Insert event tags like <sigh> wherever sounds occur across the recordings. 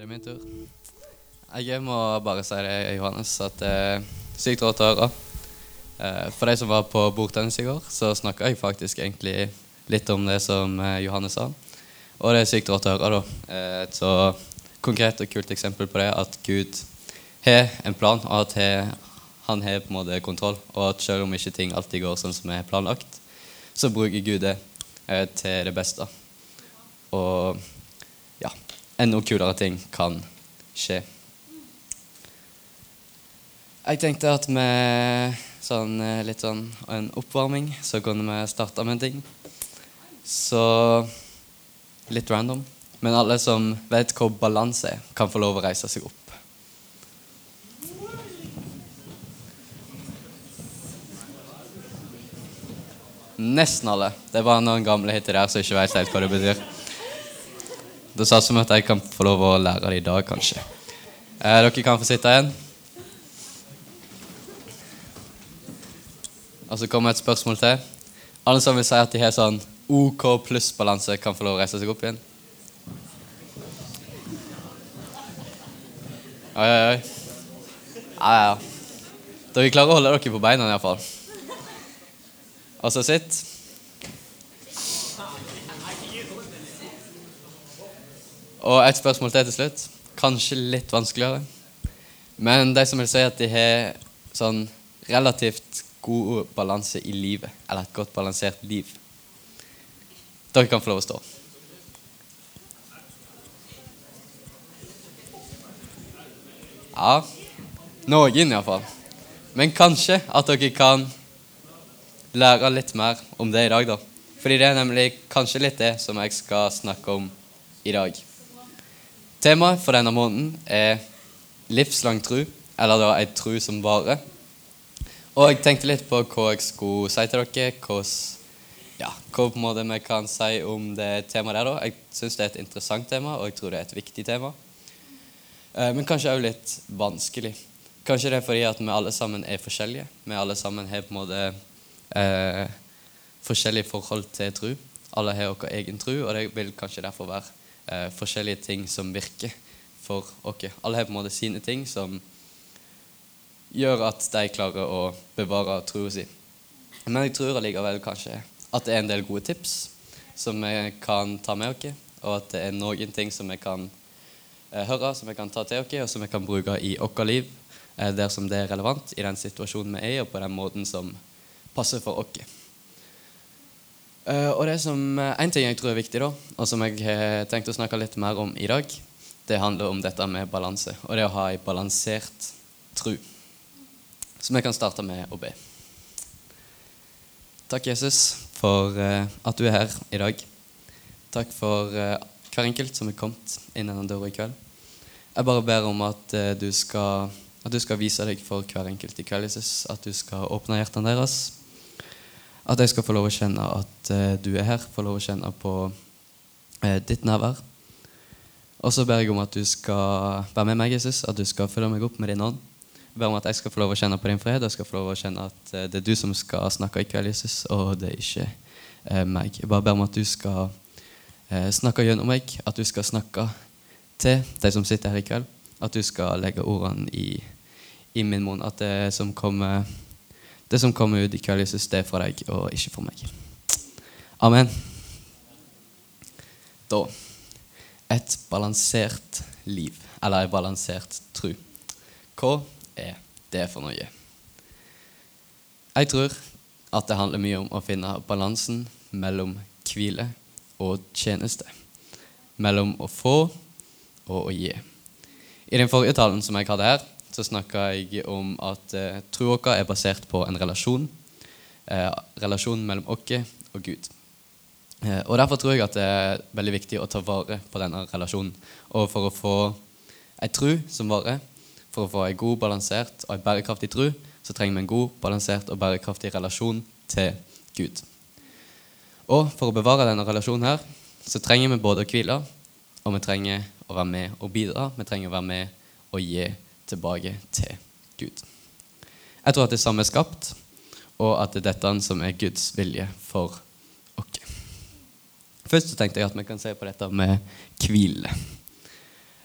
Er det min tur? Jeg må bare si det, Johannes, at det er sykt rått å høre. Eh, For de som var på bordtennis i går, så snakka jeg faktisk egentlig litt om det som eh, Johannes sa. Og det er sykt rått å høre, da. Eh, Et så konkret og kult eksempel på det at Gud har en plan, og at han har på en måte kontroll. Og at selv om ikke ting alltid går sånn som er planlagt, så bruker Gud det eh, til det beste. Og enda kulere ting kan skje. Jeg tenkte at med sånn, eh, litt sånn en oppvarming, så kunne vi starte med en ting. Så litt random. Men alle som vet hvor balanse er, kan få lov å reise seg opp. Nesten alle. Det er bare noen gamle hiter der som ikke vet helt hva det betyr. Det satser vi at jeg kan få lov å lære det i dag, kanskje. Eh, dere kan få sitte igjen. Og så kommer et spørsmål til. Alle som vil si at de har sånn OK pluss-balanse, kan få lov å reise seg opp igjen. Oi, oi, oi. Ja, ja, ja. Dere klarer å holde dere på beina iallfall. Og så sitt. Og et spørsmål til til slutt. Kanskje litt vanskeligere. Men de som vil si at de har sånn relativt god balanse i livet, eller et godt balansert liv Dere kan få lov å stå. Ja, noen iallfall. Men kanskje at dere kan lære litt mer om det i dag, da. Fordi det er nemlig kanskje litt det som jeg skal snakke om i dag. Temaet for denne måneden er livslang tru, eller da ei tru som varer. Og jeg tenkte litt på hva jeg skulle si til dere, hvordan, ja, hva på en måte vi kan si om det temaet der. da. Jeg syns det er et interessant tema, og jeg tror det er et viktig tema. Eh, Men kanskje òg litt vanskelig. Kanskje det er fordi at vi alle sammen er forskjellige. Vi alle sammen har på en måte eh, forskjellig forhold til tru. Alle har vår egen tru, og det vil kanskje derfor være eh, forskjellige ting som virker for oss. Alle har på en måte sine ting som gjør at de klarer å bevare troa si. Men jeg tror allikevel kanskje at det er en del gode tips som vi kan ta med oss, og at det er noen ting som vi kan eh, høre, som vi kan ta til oss, og som vi kan bruke i vårt liv eh, dersom det er relevant i den situasjonen vi er i, og på den måten som passer for oss. Eh, og det som, eh, En ting jeg tror er viktig, da, og som jeg har tenkt å snakke litt mer om i dag, det handler om dette med balanse, og det å ha ei balansert tru. Så vi kan starte med å be. Takk, Jesus, for eh, at du er her i dag. Takk for eh, hver enkelt som er kommet inn denne døra i kveld. Jeg bare ber om at, eh, du skal, at du skal vise deg for hver enkelt i kveld, Jesus. At du skal åpne hjertene deres. At jeg skal få lov å kjenne at eh, du er her, få lov å kjenne på eh, ditt nærvær. Og så ber jeg om at du skal være med meg, Jesus, at du skal følge meg opp med din ånd. Jeg ber om at jeg skal få lov å kjenne på din fred, og jeg skal få lov å kjenne at eh, det er du som skal snakke i kveld, Jesus, og det er ikke eh, meg. Jeg bare ber om at du skal eh, snakke gjennom meg, at du skal snakke til de som sitter her i kveld. At du skal legge ordene i, i min munn. At det som kommer det som kommer ut i kveld, Jesus, det er fra deg og ikke fra meg. Amen. Da et balansert liv, eller ei balansert tru. Hva er det for noe? Jeg tror at det handler mye om å finne balansen mellom hvile og tjeneste. Mellom å få og å gi. I den forrige talen som jeg hadde her, så snakka jeg om at eh, troa vår er basert på en relasjon. Eh, relasjonen mellom oss og Gud. Eh, og Derfor tror jeg at det er veldig viktig å ta vare på denne relasjonen. Og for å få ei tru som varer, for å få ei god, balansert og ei bærekraftig tru, så trenger vi en god, balansert og bærekraftig relasjon til Gud. Og for å bevare denne relasjonen her, så trenger vi både å hvile, og vi trenger å være med og bidra. Vi trenger å være med og gi tilbake til Gud. Jeg tror at det samme er skapt, og at det er dette som er Guds vilje for oss. Først så tenkte jeg at vi kan se på dette med hvile.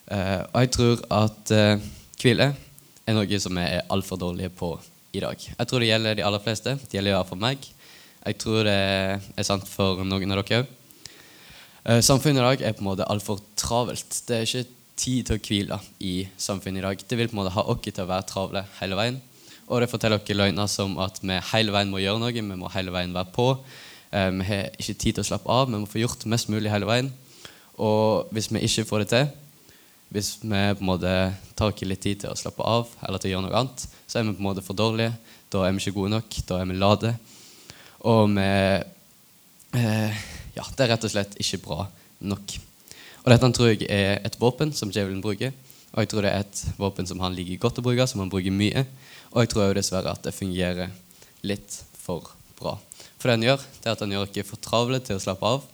Eh, og jeg tror at eh, hvile er noe som vi er altfor dårlige på i dag. Jeg tror det gjelder de aller fleste. Det gjelder iallfall meg. Jeg tror det er sant for noen av dere òg. Eh, samfunnet i dag er på en måte altfor travelt. Det er ikke tid til å hvile i samfunnet i dag. Det vil på en måte ha oss til å være travle hele veien. Og det forteller dere løgner som at vi hele veien må gjøre noe, vi må hele veien være på. Eh, vi har ikke tid til å slappe av, vi må få gjort mest mulig hele veien. Og hvis vi ikke får det til, hvis vi på en måte tar ikke litt tid til å slappe av eller til å gjøre noe annet, så er vi på en måte for dårlige. Da er vi ikke gode nok. Da er vi lade. Og vi eh, Ja, det er rett og slett ikke bra nok. Og dette tror jeg er et våpen som djevelen bruker. Og jeg tror det er et våpen som han liker godt å bruke, som han bruker mye. Og jeg tror dessverre at det fungerer litt for bra. For det han gjør, det er at han gjør oss for travle til å slappe av,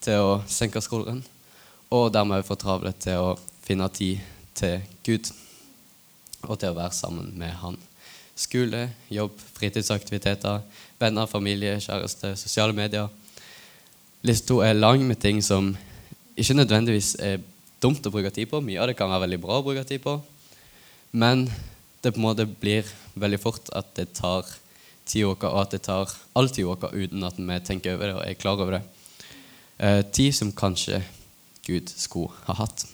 til å senke skulderen, og dermed for travle til å finne tid til Gud og til å være sammen med Han. Skole, jobb, fritidsaktiviteter, venner, familie, kjæreste, sosiale medier. Lista er lang med ting som ikke nødvendigvis er dumt å bruke tid på. Mye av det kan være veldig bra å bruke tid på. Men det på en måte blir veldig fort at det tar tida vår, og at det tar all tida vår uten at vi tenker over det og er klar over det. Eh, tid som kanskje Gud skulle ha hatt.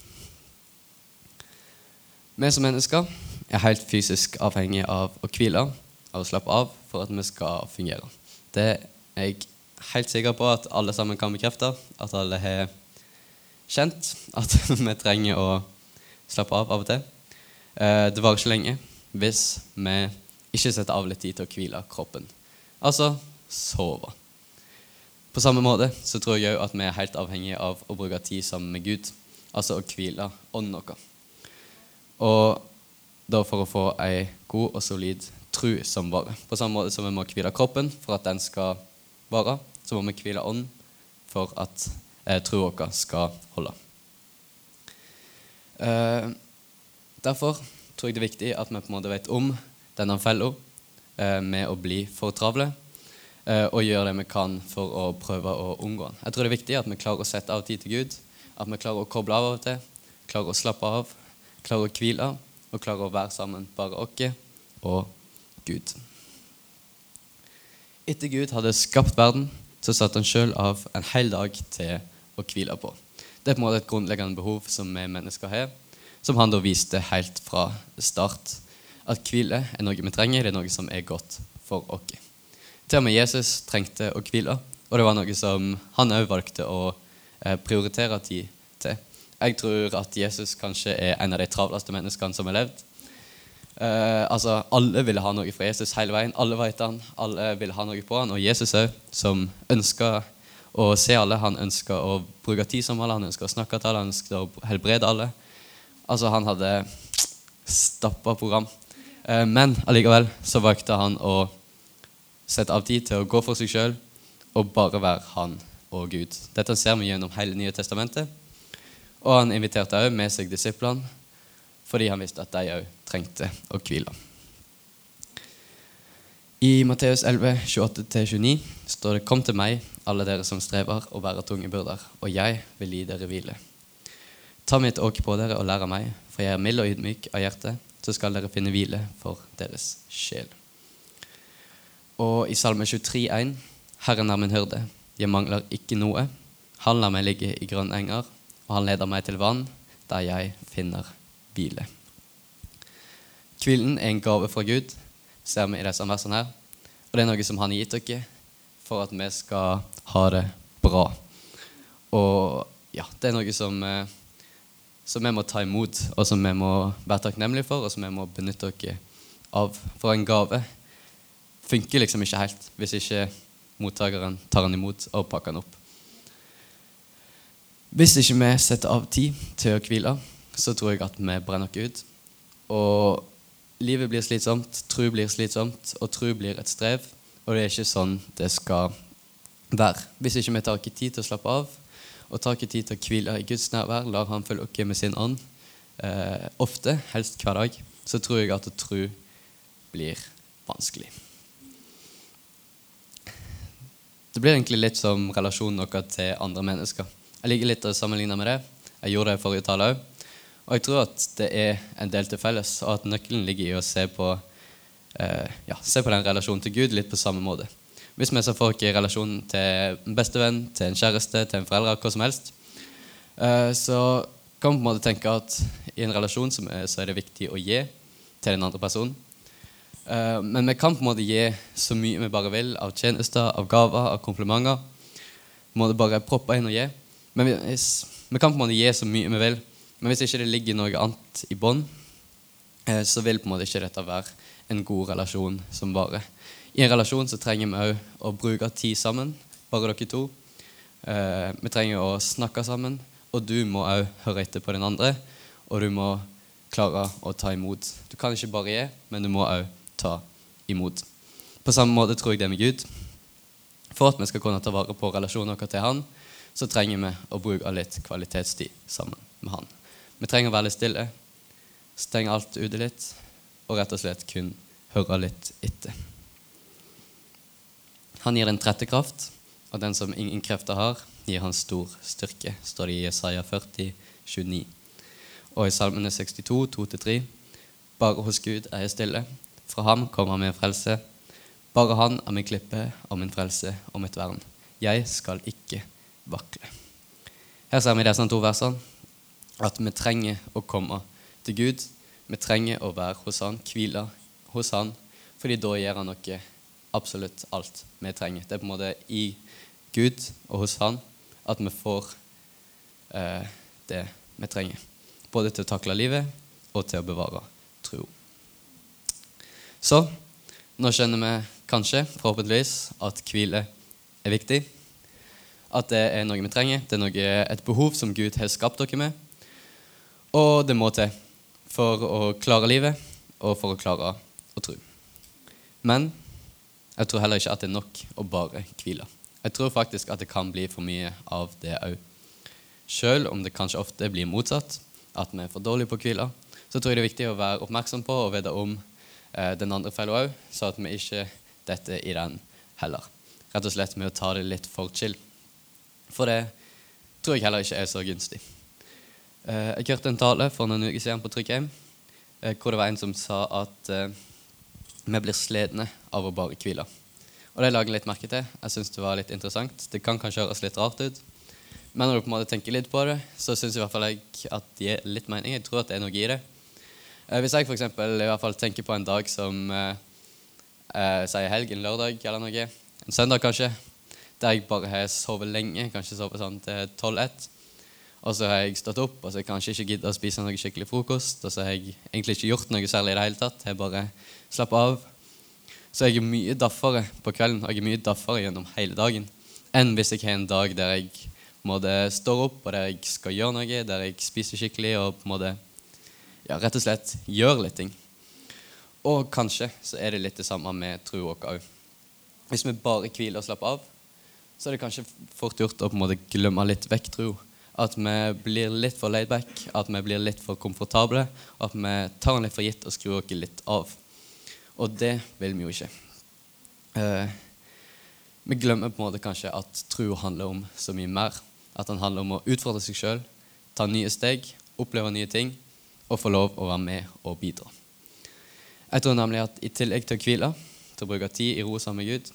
Vi som mennesker er helt fysisk avhengig av å hvile, av å slappe av, for at vi skal fungere. Det er jeg helt sikker på at alle sammen kan bekrefte. At alle har kjent at <laughs> vi trenger å slappe av av og til. Eh, det varer ikke lenge hvis vi ikke setter av litt tid til å hvile kroppen. Altså sove. På samme måte så tror jeg òg at vi er helt avhengige av å bruke tid sammen med Gud. Altså å hvile ånden vår. Og da for å få ei god og solid tru som varer. På samme måte som vi må hvile kroppen for at den skal vare, så må vi hvile ånden for at eh, tror dere skal holde. Eh, derfor tror jeg det er viktig at vi på en måte vet om denne fella eh, med å bli for travle, eh, og gjøre det vi kan for å prøve å unngå den. Jeg tror det er viktig at vi klarer å sette av tid til Gud, at vi klarer å koble av av og til, klarer å slappe av, klarer å hvile og klarer å være sammen, bare oss og Gud. Etter Gud hadde skapt verden, så satte han sjøl av en hel dag til å hvile på. Det er på en måte et grunnleggende behov som vi mennesker har, som han da viste helt fra start. At hvile er noe vi trenger, det er noe som er godt for oss. Til og med Jesus trengte å hvile, og det var noe som han òg valgte å eh, prioritere tid til. Jeg tror at Jesus kanskje er en av de travleste menneskene som har levd. Eh, altså, Alle ville ha noe fra Jesus hele veien. Alle vet han, alle ville ha noe på han. Og Jesus òg, som ønsker å se alle. Han ønska å bruke tid som alle, han ønska å snakke til alle, han ønska å helbrede alle. Altså, Han hadde stappa program. Uh, men allikevel så valgte han å sette av tid til å gå for seg sjøl og bare være han og Gud. Dette ser vi gjennom hele Nye testamentet. Og han inviterte også med seg disiplene fordi han visste at de òg trengte å hvile. I Matteus 11, 28-29 står det:" Kom til meg, alle dere som strever og bærer tunge byrder, og jeg vil gi dere hvile. Ta mitt åk på dere og lær av meg, for jeg er mild og ydmyk av hjerte, så skal dere finne hvile for deres sjel. Og i Salme 23, 23,1.: Herren er min hyrde, jeg mangler ikke noe. Han lar meg ligge i grønne enger og han leder meg til vann, der jeg finner hvile. Hvilen er en gave fra Gud, ser vi i disse versene her. Og det er noe som han har gitt dere for at vi skal ha det bra. Og ja, det er noe som, eh, som vi må ta imot, og som vi må være takknemlige for, og som vi må benytte oss av. For en gave funker liksom ikke helt hvis ikke mottakeren tar den imot og pakker den opp. Hvis ikke vi setter av tid til å hvile, så tror jeg at vi brenner oss ut. Og livet blir slitsomt, tro blir slitsomt, og tro blir et strev. Og det er ikke sånn det skal være. Hvis ikke vi tar ikke tid til å slappe av, og tar ikke tid til å hvile i Guds nærvær, lar Han følge oss med sin ånd, eh, ofte, helst hver dag, så tror jeg at å tro blir vanskelig. Det blir egentlig litt som relasjonen vår til andre mennesker. Jeg liker litt å sammenligne med det. Jeg gjorde det i forrige tale òg. Og jeg tror at det er en del til felles, og at nøkkelen ligger i å se på, eh, ja, se på den relasjonen til Gud litt på samme måte. Hvis vi ser folk i relasjon til en bestevenn, til en kjæreste, til en forelder, hva som helst, eh, så kan man på en måte tenke at i en relasjon så er, det viktig å gi til den andre personen. Eh, men vi kan på en måte gi så mye vi bare vil av tjenester, av gaver, av komplimenter. Må det bare proppe inn og gi. Men vi, vi kan på en måte gi så mye vi vil, men hvis ikke det ligger noe annet i bånd, eh, så vil på en måte ikke dette være en god relasjon som varer. I en relasjon så trenger vi òg å bruke tid sammen, bare dere to. Eh, vi trenger å snakke sammen, og du må òg høre etter på den andre. Og du må klare å ta imot. Du kan ikke bare gi, men du må òg ta imot. På samme måte tror jeg det er med Gud. For at vi skal kunne ta vare på relasjonen vår til Han, så trenger vi å bruke litt kvalitetstid sammen med Han. Vi trenger å være litt stille, stenge alt ute litt, og rett og slett kun høre litt etter. Han gir en trettekraft, og den som ingen krefter har, gir han stor styrke, står det i Jesaja 40, 29. Og i Salmene 62, 2-3.: Bare hos Gud er jeg stille, fra ham kommer min frelse. Bare han er min klippe og min frelse og mitt vern. Jeg skal ikke vakle. Her ser vi disse to versene at vi trenger å komme til Gud. Vi trenger å være hos Han, hvile hos Han, fordi da gjør Han noe absolutt alt vi trenger. Det er på en måte i Gud og hos Han at vi får eh, det vi trenger. Både til å takle livet og til å bevare tro. Så nå skjønner vi kanskje, forhåpentligvis, at hvile er viktig. At det er noe vi trenger. Det er noe, et behov som Gud har skapt dere med. Og det må til for å klare livet og for å klare å tro. Men jeg tror heller ikke at det er nok å bare hvile. Jeg tror faktisk at det kan bli for mye av det òg. Selv om det kanskje ofte blir motsatt, at vi er for dårlige på å hvile, så tror jeg det er viktig å være oppmerksom på og vite om eh, den andre fella òg, så at vi ikke detter i den heller. Rett og slett med å ta det litt for chill. For det tror jeg heller ikke er så gunstig. Eh, jeg hørte en tale for noen uker siden på Tryggheim eh, hvor det var en som sa at eh, vi blir slitne av å bare hvile. Og det lager jeg litt merke til. Jeg syns det var litt interessant. Det kan kanskje høres litt rart ut, men når du på en måte tenker litt på det, så syns i hvert fall jeg at det gir litt mening. Jeg tror at det er noe i det. Hvis jeg f.eks. i hvert fall tenker på en dag som eh, sier helg, en lørdag eller noe, en søndag kanskje, der jeg bare har sovet lenge, kanskje sovet sånn til 12-1, og så har jeg stått opp og så har jeg kanskje ikke giddet å spise noe skikkelig frokost. Og så har jeg egentlig ikke gjort noe særlig i det hele tatt. Jeg bare slapper av. Så jeg er mye daffere på kvelden og jeg er mye daffere gjennom hele dagen enn hvis jeg har en dag der jeg måte, står opp, og der jeg skal gjøre noe, der jeg spiser skikkelig og på en måte ja, rett og slett gjør litt ting. Og kanskje så er det litt det samme med vår òg. Hvis vi bare hviler og slapper av, så er det kanskje fort gjort å på en måte glemme litt vekk tro. At vi blir litt for laidback, at vi blir litt for komfortable, og at vi tar den litt for gitt og skrur oss litt av. Og det vil vi jo ikke. Eh, vi glemmer på en måte kanskje at tro handler om så mye mer. At den handler om å utfordre seg sjøl, ta nye steg, oppleve nye ting og få lov å være med og bidra. Jeg tror nemlig at i tillegg til å hvile, til å bruke tid i ro sammen med Gud,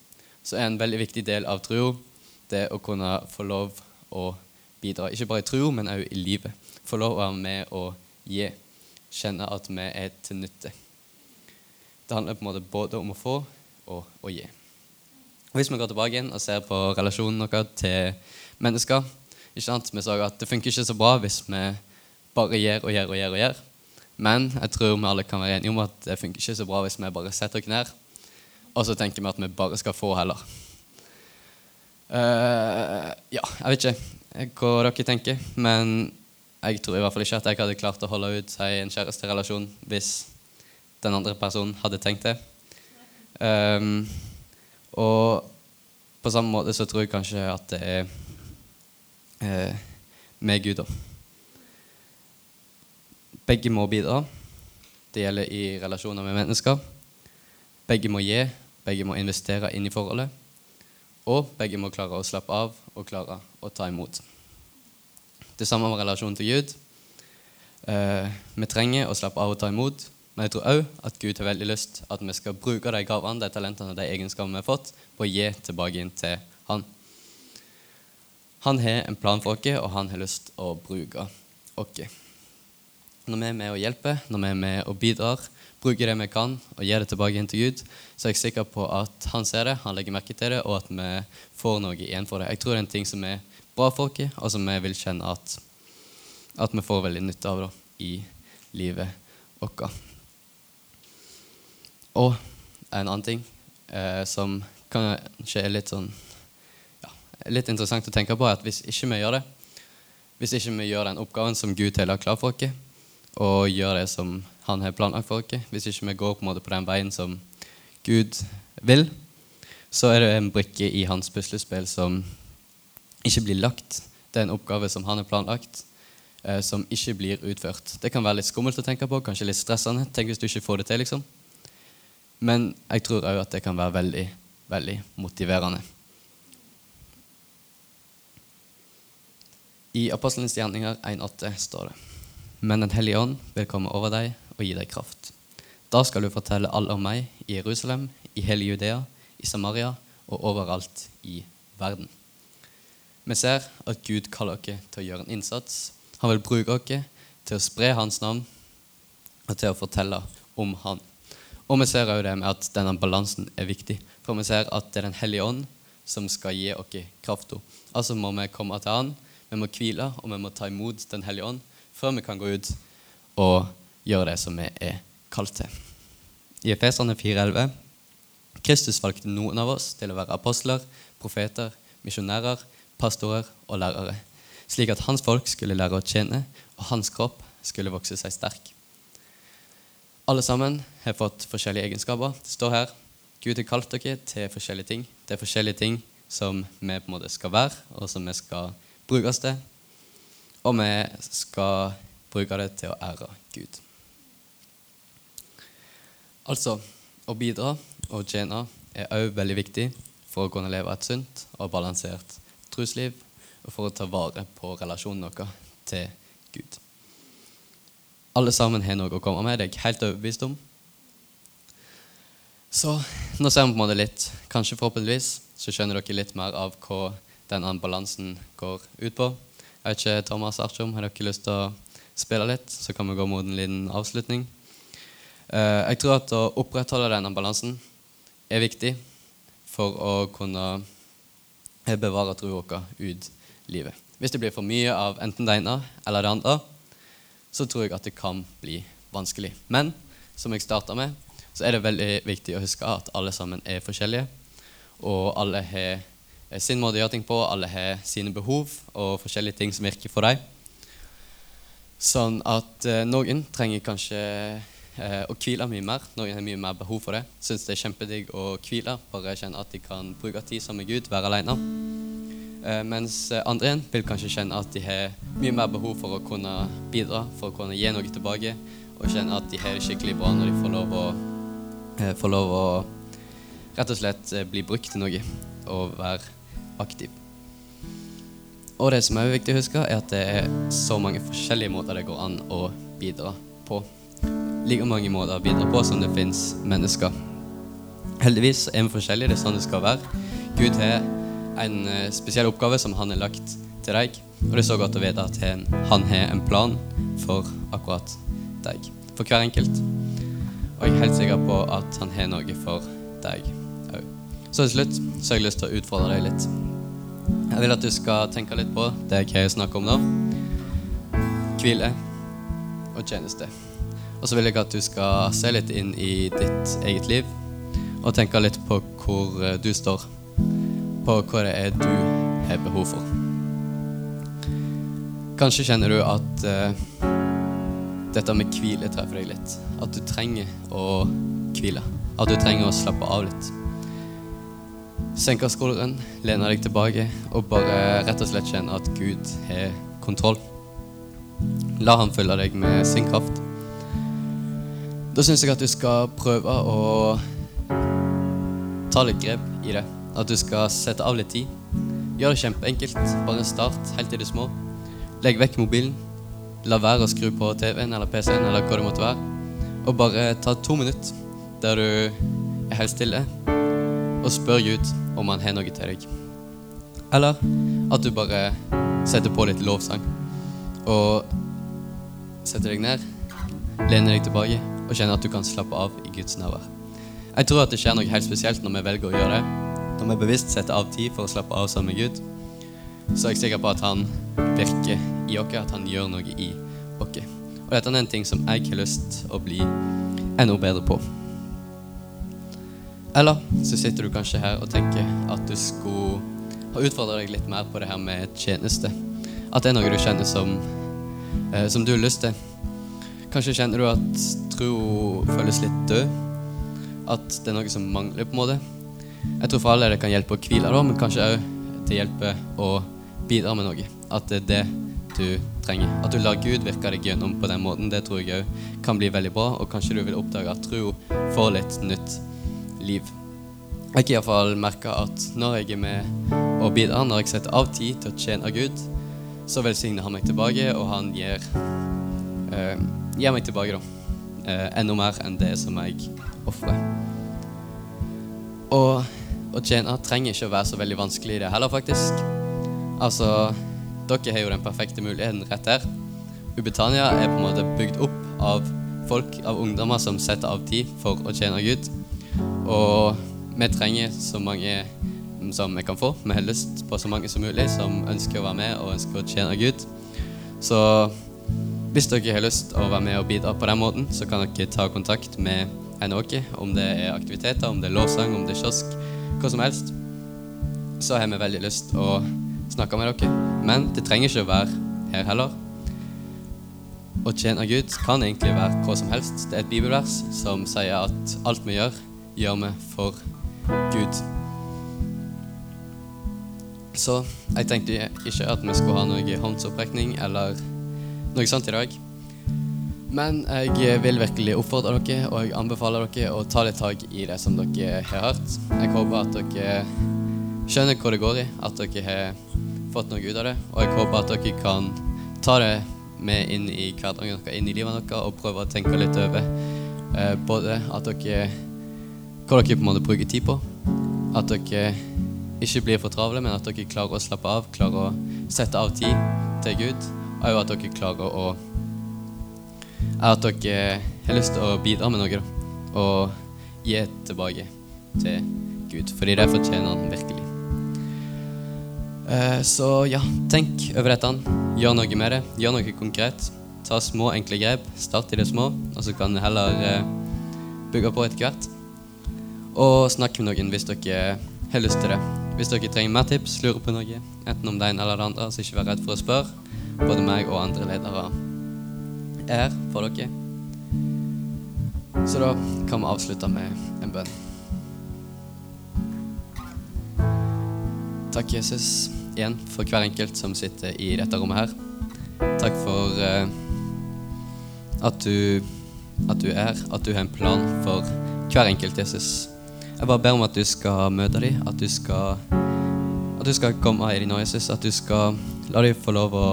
så er en veldig viktig del av troa det å kunne få lov å bidra. Ikke bare i tro, men også i livet. Få lov å være med og gi. Kjenne at vi er til nytte. Det handler på en måte både om å få og å gi. Og Hvis vi går tilbake igjen og ser på relasjonen vår til mennesker? Vi så at det funker ikke så bra hvis vi bare gjør og gjør og gjør. og gjør. Men jeg tror vi alle kan være enige om at det funker ikke så bra hvis vi bare setter oss ned og så tenker vi at vi bare skal få heller. Uh, ja, jeg vet ikke hva dere tenker, men jeg tror i hvert fall ikke at jeg hadde klart å holde ut i en kjæresterelasjon hvis den andre personen hadde tenkt det. Um, og på samme måte så tror jeg kanskje at det er eh, med Gud, da. Begge må bidra. Det gjelder i relasjoner med mennesker. Begge må gi, begge må investere inn i forholdet. Og begge må klare å slappe av og klare å ta imot. Det samme med relasjonen til Gud. Eh, vi trenger å slappe av og ta imot, men jeg tror òg at Gud har veldig lyst at vi skal bruke de gavene, de talentene og de egenskapene vi har fått, på å gi tilbake inn til Han. Han har en plan for oss, og han har lyst å bruke oss. Når vi er med og hjelper, når vi er med og bidrar, bruker det vi kan og gir det tilbake inn til Gud, så er jeg sikker på at han ser det, han legger merke til det, og at vi får noe igjen for det. Jeg tror det er en ting som er bra for oss, og som vi vil kjenne at, at vi får veldig nytte av da, i livet vårt. Og en annen ting eh, som kanskje er litt sånn ja, litt interessant å tenke på, er at hvis ikke vi gjør det, hvis ikke vi gjør den oppgaven som Gud har lagt klar for oss, og gjøre det som Han har planlagt for oss, hvis ikke vi går på, måte på den veien som Gud vil, så er det en brikke i hans puslespill som ikke blir lagt. Det er en oppgave som han har planlagt, eh, som ikke blir utført. Det kan være litt skummelt å tenke på, kanskje litt stressende. Tenk hvis du ikke får det til, liksom. Men jeg tror òg at det kan være veldig, veldig motiverende. I Apostelens gjerninger 1,8 står det Men Den hellige ånd vil komme over deg og gi deg kraft. Da skal du fortelle alle om meg i Jerusalem, i hele Judea, i Samaria og overalt i verden. Vi ser at Gud kaller oss til å gjøre en innsats. Han vil bruke oss til å spre Hans navn og til å fortelle om Han. Og vi ser også det med at denne balansen er viktig. For vi ser at det er Den hellige ånd som skal gi oss krafta. Altså må vi komme til Han, vi må hvile, og vi må ta imot Den hellige ånd før vi kan gå ut og gjøre det som vi er kalt til. I Efeserne 4,11.: Kristus valgte noen av oss til å være apostler, profeter, misjonærer, pastorer og lærere, slik at hans folk skulle lære å tjene, og hans kropp skulle vokse seg sterk. Alle sammen har fått forskjellige egenskaper. Det står her Gud har kalt dere til forskjellige ting. Det er forskjellige ting som vi på en måte skal være, og som vi skal brukes til. Og vi skal bruke det til å ære Gud. Altså, å bidra og tjene er òg veldig viktig for å kunne leve et sunt og balansert trosliv, og for å ta vare på relasjonen vår til Gud. Alle sammen har noe å komme med, det er jeg helt overbevist om. Så nå ser vi på en måte litt, kanskje forhåpentligvis, så skjønner dere litt mer av hva denne balansen går ut på. Jeg vet ikke, Thomas Artjom, har dere lyst til å spille litt? Så kan vi gå mot en liten avslutning. Eh, jeg tror at å opprettholde denne balansen er viktig for å kunne bevare troa vår ut livet. Hvis det blir for mye av enten det ene eller det andre, så tror jeg at det kan bli vanskelig. Men som jeg starta med, så er det veldig viktig å huske at alle sammen er forskjellige. Og alle har sin måte å gjøre ting på, alle har sine behov og forskjellige ting som virker for dem. Sånn at eh, noen trenger kanskje eh, å hvile mye mer. Noen har mye mer behov for det. Syns det er kjempedigg å hvile, bare kjenne at de kan bruke tid sammen med Gud, være alene. Eh, mens andre igjen vil kanskje kjenne at de har mye mer behov for å kunne bidra, for å kunne gi noe tilbake, og kjenne at de har det skikkelig bra når de får lov å, eh, får lov å rett og slett eh, bli brukt til noe og være aktiv. Og det som er viktig å huske, er at det er så mange forskjellige måter det går an å bidra på. Like mange måter å bidra på som det fins mennesker. Heldigvis er vi forskjellige, det er sånn det skal være. Gud har en eh, spesiell oppgave som han har lagt til deg. Og det er så godt å vite at han har en plan for akkurat deg. For hver enkelt. Og jeg er helt sikker på at han har noe for deg. Så til slutt så har jeg lyst til å utfordre deg litt. Jeg vil at du skal tenke litt på det jeg snakker om nå. Hvile og tjeneste. Og så vil jeg at du skal se litt inn i ditt eget liv og tenke litt på hvor eh, du står på hva det er du har behov for. Kanskje kjenner du at uh, dette med hvile treffer deg litt. At du trenger å hvile. At du trenger å slappe av litt. Senke skulderen, lene deg tilbake og bare rett og slett kjenne at Gud har kontroll. La han følge deg med sin kraft. Da syns jeg at du skal prøve å ta litt grep i det. At du skal sette av litt tid. Gjør det kjempeenkelt. Bare start helt i det små. Legg vekk mobilen. la være å skru på TV-en eller PC-en eller hva det måtte være, og bare ta to minutter der du er helt stille og spør Gud om han har noe til deg. Eller at du bare setter på litt lovsang og setter deg ned, lener deg tilbake og kjenner at du kan slappe av i Guds nærvær. Jeg tror at det skjer noe helt spesielt når vi velger å gjøre det. Når vi bevisst setter av tid for å slappe av sammen med Gud, så er jeg sikker på at han virker i oss, at han gjør noe i oss. Og dette er en ting som jeg har lyst til å bli enda bedre på. Eller så sitter du kanskje her og tenker at du skulle ha utfordra deg litt mer på det her med tjeneste. At det er noe du kjenner som, eh, som du har lyst til. Kanskje kjenner du at tro føles litt død. At det er noe som mangler, på en måte. Jeg tror for alle det kan hjelpe å hvile, da, men kanskje òg det hjelper å bidra med noe. At det er det du trenger. At du lar Gud virke deg gjennom på den måten, det tror jeg òg kan bli veldig bra. Og kanskje du vil oppdage at tro får litt nytt liv. Jeg har iallfall merka at når jeg er med og bidrar, når jeg setter av tid til å tjene Gud, så velsigner han meg tilbake, og han gir, eh, gir meg tilbake, da. Eh, enda mer enn det som jeg ofrer. Og å tjene trenger ikke å være så veldig vanskelig, i det heller, faktisk. Altså, dere har jo den perfekte muligheten rett her. Ubetania er på en måte bygd opp av folk, av ungdommer som setter av tid for å tjene Gud. Og vi trenger så mange som vi kan få. Vi har lyst på så mange som mulig som ønsker å være med og ønsker å tjene Gud. Så hvis dere har lyst å være med og bidra på den måten, så kan dere ta kontakt med Enoki om det er aktiviteter, om det er lovsang, om det er kiosk, hva som helst. Så har vi veldig lyst å snakke med dere. Men det trenger ikke å være her heller. Å tjene Gud kan egentlig være hva som helst. Det er et bibelvers som sier at alt vi gjør, gjør vi for Gud. Så jeg tenkte ikke at vi skulle ha noe håndsopprekning eller noe sånt i dag. Men jeg vil virkelig oppfordre dere og jeg anbefaler dere å ta litt tak i det som dere har hørt. Jeg håper at dere skjønner hvor det går i, at dere har fått noe ut av det. Og jeg håper at dere kan ta det med inn i hverdagen deres, inn i livet deres, og prøve å tenke litt over eh, både at dere hva dere på en måte bruker tid på. At dere ikke blir for travle, men at dere klarer å slappe av, klarer å sette av tid til Gud. Og at dere klarer å At dere har lyst til å bidra med noe, da. Og gi tilbake til Gud. Fordi det fortjener han virkelig. Eh, så ja, tenk over dette. Gjør noe med det. Gjør noe konkret. Ta små, enkle grep. Start i det små, og så kan du heller eh, bygge på etter hvert. Og snakk med noen hvis dere har lyst til det. Hvis dere trenger mer tips, lurer på noe, enten om det ene eller det andre, så ikke vær redd for å spørre. Både meg og andre ledere er for dere. Så da kan vi avslutte med en bønn. Takk, Jesus, igjen for hver enkelt som sitter i dette rommet her. Takk for uh, at, du, at du er, at du har en plan for hver enkelt, Jesus. Jeg bare ber om at du skal møte dem, at du skal, at du skal komme i din Jesus. At du skal la dem få lov å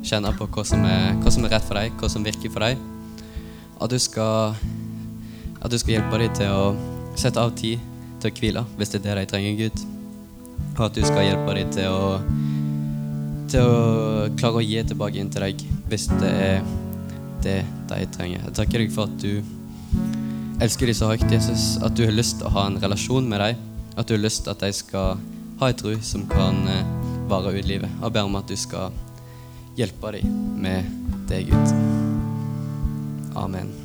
kjenne på hva som, er, hva som er rett for deg, hva som virker for deg. At du skal, at du skal hjelpe dem til å sette av tid til å hvile, hvis det er det de trenger, Gud. Og at du skal hjelpe dem til å, til å klare å gi tilbake inn til deg hvis det er det de trenger. Jeg takker deg for at du elsker de så høyt, Jesus, at du har lyst til å ha en relasjon med dem. At du har lyst til at de skal ha en tro som kan eh, vare ut livet. Og ber om at du skal hjelpe dem med det, Gud. Amen.